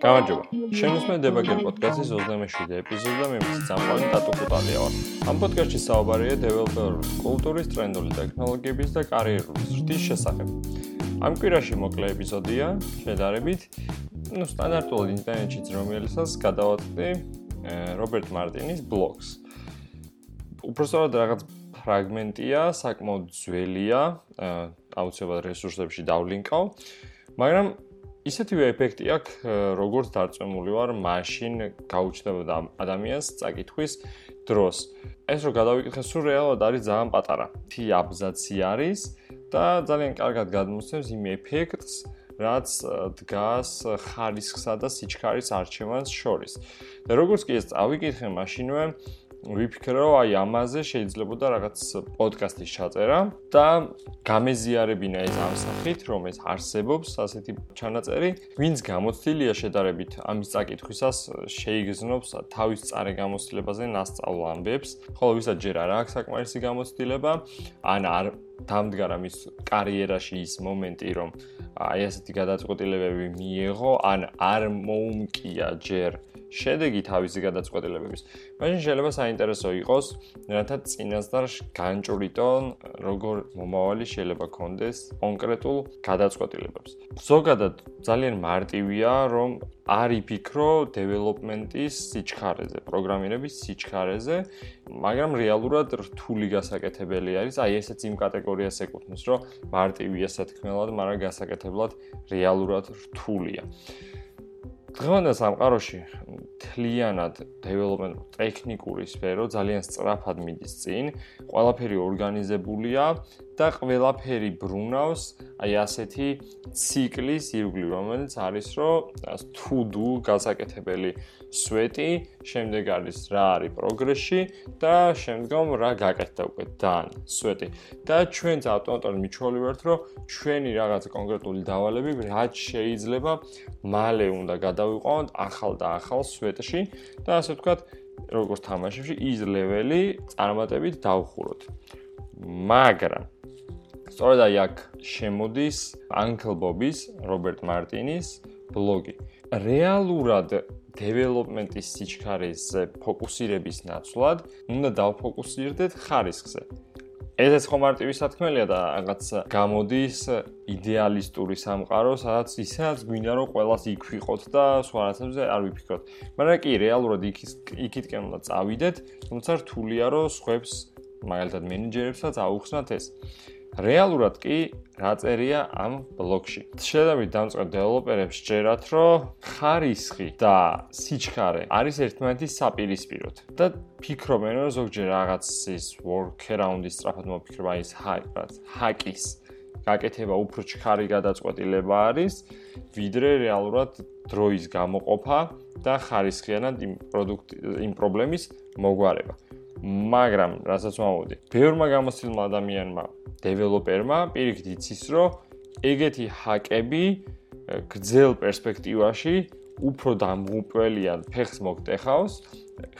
გამარჯობა. შემოსმე დებაგერ პოდკასტის 27 ეპიზოდია მე მის წამყვანი ტატუ კუტალია ვარ. ამ პოდკასტში საუბარია დეველოპერული კულტურის, ტრენდული ტექნოლოგიების და კარიერული ზრდის შესახებ. ამ კვირაში მოკლე ეპიზოდია, შედარებით ну სტანდარტულ ინტერნეტშიც რომელსაც გადავაწყდი რობერტ მარტინის ბლოგს. უბრალოდ რაღაც ფრაგმენტია, საკმაოდ ძველია, აუცილებლად რესურსებში დავლინკავ. მაგრამ ისეთივე ეფექტი აქვს, როგორც დარწმუნებული ვარ, მაშინ გაუჩნდება ადამიანს წაკითხვის დროს. ეს რო გადავიკითხე, სულ რეალურად არის ძალიან პატარა. თი აბზაცი არის და ძალიან კარგად გადმოსცემს იმ ეფექტს, რაც დგას ხარისხსა და სიჩქარის არჩევანს შორის. და როგორც კი ეს წავიკითხე, მაშინვე ვიფიქრე რომ აი ამაზე შეიძლებოდა რაღაც პოდკასტის ჩაწერა და გამეზიარებინა ეს ამ სახით რომ ეს არსებობს ასეთი ჩანაწერი ვინც გამოცდილია შედარებით ამის წაკითხვისას შეიგზნობს თავის წარე გამოცდილებაზე ნასწავლ ამბებს ხოლო ვისაც ჯერ არ აქვს საკმარისი გამოცდილება ან არ დამდგარა მის კარიერაში ის მომენტი რომ აი ასეთი გადაწყვეტილებები მიიღო ან არ მოუმკია ჯერ შედეგი თავისი გადაწყვეტილებების. მაშინ შეიძლება საინტერესო იყოს, რათა წინასწარ განჭურიტონ, როგორ მომავალი შეიძლება კონდეს კონკრეტულ გადაწყვეტილებებს. ზოგადად ძალიან მარტივია, რომ არ იფიქრო დეველოპმენტის სიჩქარეზე, პროგრამირების სიჩქარეზე, მაგრამ რეალურად რთული გასაკეთებელი არის. აი ესეც იმ კატეგორიას ეკუთვნის, რომ მარტივია სათქმელად, მაგრამ გასაკეთებლად რეალურად რთულია. დღევანდელ სამყაროში თლიანად დეველოპმენტ ტექნიკური სფერო ძალიან სწრაფად მიდის წინ, ყველაფერი ორგანიზებულია და ყველაფერი ბრუნავს აი ასეთი ციკლის ირგვლივ, რომელიც არის რომ to do გასაკეთებელი სვეტი, შემდეგ არის რა არის პროგრესი და შემდგომ რა გაკეთდა უკვე დან სვეტი. და ჩვენც ავტომატურად მიჩვეული ვართ, რომ ჩვენი რაღაც კონკრეტული დავალები რაც შეიძლება მალე უნდა გადავიყვანოთ ახალ და ახალ სვეტში და ასე ვთქვათ, როგორც თამაშებში ის ლეველი წარმატებით დავხუროთ. მაგრამ სწორედ აი აქ შემოდის Uncle Bob-ის, Robert Martin-ის ბლოგი. რეალურად დეველოპმენტის სიჩქარეზე ფოკუსირების ნაცვლად უნდა დავფოკუსირდეთ ხარისხზე. ესეც ხომ მარტივი სათქმელია და რაღაც გამოდის იდეალისტური სამყარო, სადაც ისაც გვინდა რომ ყოველას იქ ვიყოთ და სხვა რაღაცებზე არ ვიფიქროთ. მაგრამ კი რეალურად იქის იქითკენ უნდა წავიდეთ, თუმცა რთულია რომ სხვებს მაგალითად მენეჯერებსაც აუხსნათ ეს. რეალურად კი რა წერია ამ ბლოკში. შედარებით დამწყებ დეველოპერებს ჯერათ, რომ ხარისხი და სიჩქარე არის ერთმანეთის საპირისპიროდ. და ფიქრობენ, რომ ზოგჯერ რაღაცის workaround-ის სწრაფად მოფიქრება ის ჰაკს, ჰაკის გაკეთება უფრო ჩქარი გადაწყვეტილება არის, ვიდრე რეალურად დროის გამოყოფა და ხარისხიანად იმ პროდუქტ იმ პრობლემის მოგვარება. მაგრამ რასაც მომავალდი, ბევრმა გამოცდილმა ადამიანმა დეველოპერმა პირიქით იცის, რომ ეგეთი ჰაკები გრძელ პერსპექტივაში უფრო დამღუპველიან ფეხს მოგტეხავს,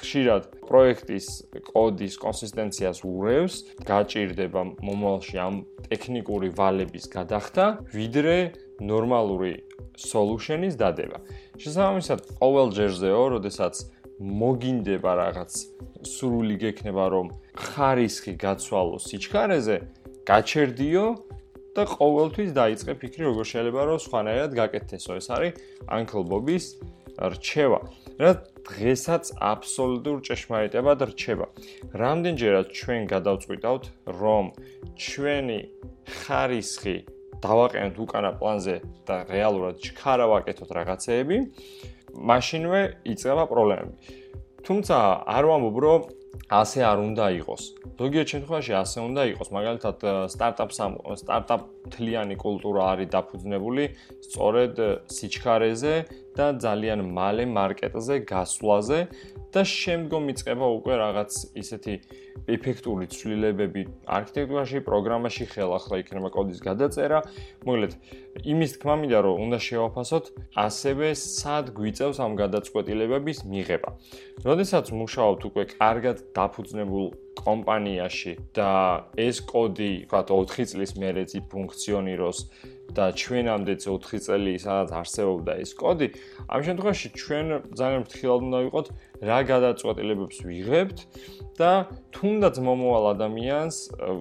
ხშირად პროექტის კოდის კონსისტენციას ურევს, გაჭირდება მომავალში ამ ტექნიკური ვალების გადახდა, ვიდრე ნორმალური solution-ის დადება. შესაბამისად, ყოველ ჯერზეო, როდესაც მოგინდება რაღაც სრული გექნება, რომ ხარისხი გაცვალო სიჩქარეზე, გაჩერდიო და ყოველთვის დაიწყე ფიქრი როგორ შეიძლება რომ სხვანაირად გაკეთესო. ეს არის Uncle Bob-ის რჩევა რა დღესაც აბსოლუტურ ჭეშმარიტებად რჩება რამდენჯერაც ჩვენ გადავწყვიტავთ რომ ჩვენი ხარისხი დავაყენოთ უკანა პლანზე და რეალურად ჩქარა ვაკეთოთ რაღაცეები? მაშინვე იწყება პრობლემები თუმცა არ ვამბობ რომ ასე არ უნდა იყოს. ზოგიერთ შემთხვევაში ასე უნდა იყოს. მაგალითად, სტარტაპს სტარტაპ თლიანი კულტურა არის დაფუძნებული სწორედ სიჩქარეზე და ძალიან მალე მარკეტზე გასვლაზე და შემდგომ იწყება უკვე რაღაც ისეთი ეფექტური ცვლილებები არქიტექტურაში, პროგრამაში, ხელახლა იქნება კოდის გადაწერა. მოკლედ, იმის თქმა მინდა რომ უნდა შევაფასოთ ასევე სად გვიწევს ამ გადაწყვეტილებების მიღება. როდესაც მუშაობთ უკვე კარგად დაფუძნებულ კომპანიაში და ეს კოდი, ვთქვათ, 4 წლის მერე ფუნქციონიროს და ჩვენამდეც 4 წელი სადაც არსებობდა ეს კოდი, ამ შემთხვევაში ჩვენ ძალიან ფრთხილად უნდა ვიყოთ რა გადაწყვეტილებებს ვიღებთ და თუნდაც მომოვალ ადამიანს,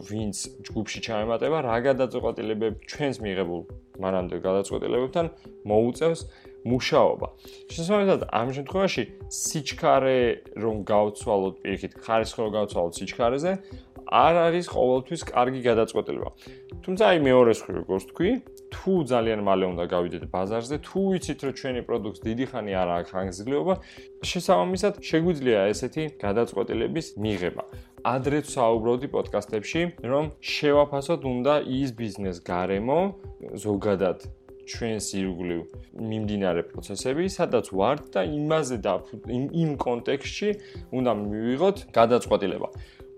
ვინც ჯგუფში ჩაემატება, რა გადაწყვეტილებებს ჩვენს მიღებულ მანამდე გადაწყვეტილებებთან მოუწევს მუშაობა. შესაბამისად, ამ შემთხვევაში სიჩქარე რომ გავცვალოთ პირიქით, ხარისხი რომ გავცვალოთ სიჩქარეზე, არ არის ყოველთვის კარგი გადაწყვეტილება. თუმცა აი მეორე ხრი როგორც თქვი, თუ ძალიან მალე უნდა გავიდეთ ბაზარზე, თუ ვიცით რომ ჩვენი პროდუქტს დიდი ხანი არ აქვს ხანგრძლივობა, შესაბამისად შეგვიძლია ესეთი გადაწყვეტილების მიღება. ადრეც საუბრობდი პოდკასტებში, რომ შევაფასოთ უნდა ის ბიზნეს გარემო ზოგადად ჩვენს ირგვლივ მიმდინარე პროცესები, სადაც ვართ და იმაზე და იმ კონტექსტში უნდა მივიღოთ გადაწყვეტილება.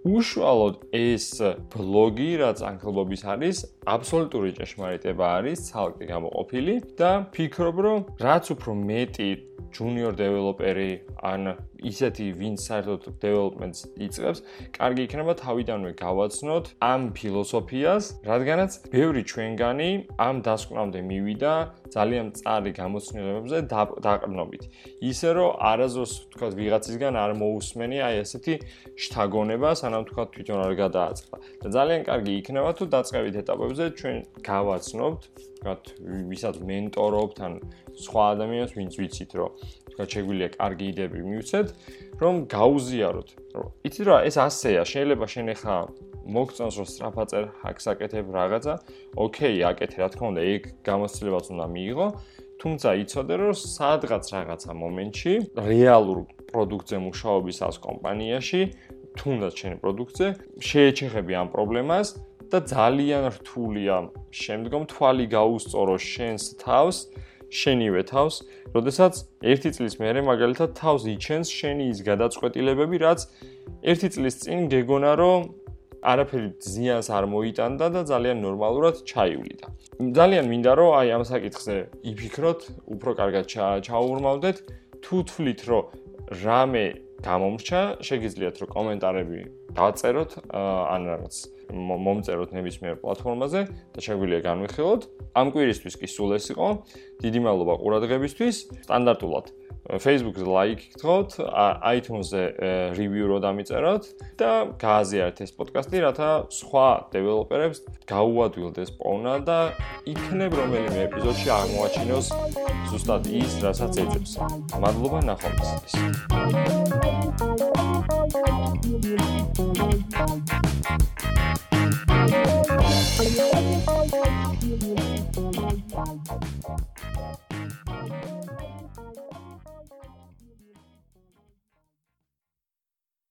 უშუალოდ ეს ბლოგი, რაც ანკლბობის არის, აბსოლუტური ჭეშმარიტება არის, ცალკე გამოყოფილი და ფიქრობ, რომ რაც უფრო მეტი junior developer-ი ან ისეთი ვინც საერთოდ development-ს იწყებს, კარგი იქნება თავიდანვე გავაცნოთ ამ ფილოსოფიას, რადგანაც ბევრი ჩვენგანი ამ დასკვნამდე მივიდა ძალიან წარი გამოცდილებებზე დაყრდნობით. ისე რომ არაზოს თქვა ვიღაცისგან არ მოусმენი აი ესეთი შთაგონება, სანამ თქვა თვითონ არ გადააწყდა. და ძალიან კარგი იქნება თუ დაწყებით ეტაპებზე ჩვენ გავაცნობთ, თქვა ვისაც მენტორობთ ან სხვა ადამიანს ვინც ვიცით რომ თქვა შეგვიძლია კარგი იდეები მივცეთ, რომ გაუზიაროთ. რომ იცი რა ეს ასეა, შეიძლება შენ ახლა მოგწონს რომ სტრაფაწერ ჰაკს აკეთებ რაღაცა, ოკეი, აკეთე, რა თქმა უნდა, ეგ გამოცდილებაც უნდა მიიღო, თუმცა იცოდე რომ სადღაც რაღაცა მომენტში რეალურ პროდუქტზე მუშაობისას კომპანიაში, თუნდაც შენ პროდუქტზე, შეეჩეხები ამ პრობლემას და ძალიან რთულია შემდგომ თვალი გაუსწორო შენს თავს შენივე თავს, როდესაც ერთი წლის მერე მაგალითად თავს იჩენს შენი ის გადაწყვეტილებები, რაც ერთი წლის წინ გეგონა რომ არაფერი ზიანს არ მოიტანდა და ძალიან ნორმალურად ჩაივლიდა. ძალიან მინდა რომ აი ამ საკითხზე იფიქროთ, უფრო კარგად ჩაუბრმავდეთ, თუ თვლით რომ რამე გამომრჩა, შეგიძლიათ რომ კომენტარები დაწეროთ ან რაღაც მომწეროთ ნებისმიერ პლატფორმაზე და შეგვიძლია განვიხილოთ. ამ კვირისთვის კი სულ ეს იყო. დიდი მადლობა ყურადღებისთვის. სტანდარტულად Facebook-ზე ლაიქ გთხოვთ, iTunes-ზე review რო დამიწეროთ და გააზიარეთ ეს პოდკასტი, რათა სხვა დეველოპერებს გაუადვილდეს პოვნა და იქნებ რომელიმე ეპიზოდში აღმოაჩინოს ზუსტად ის, რასაც ეძებს. მადლობა ნახვამდის. Thank you.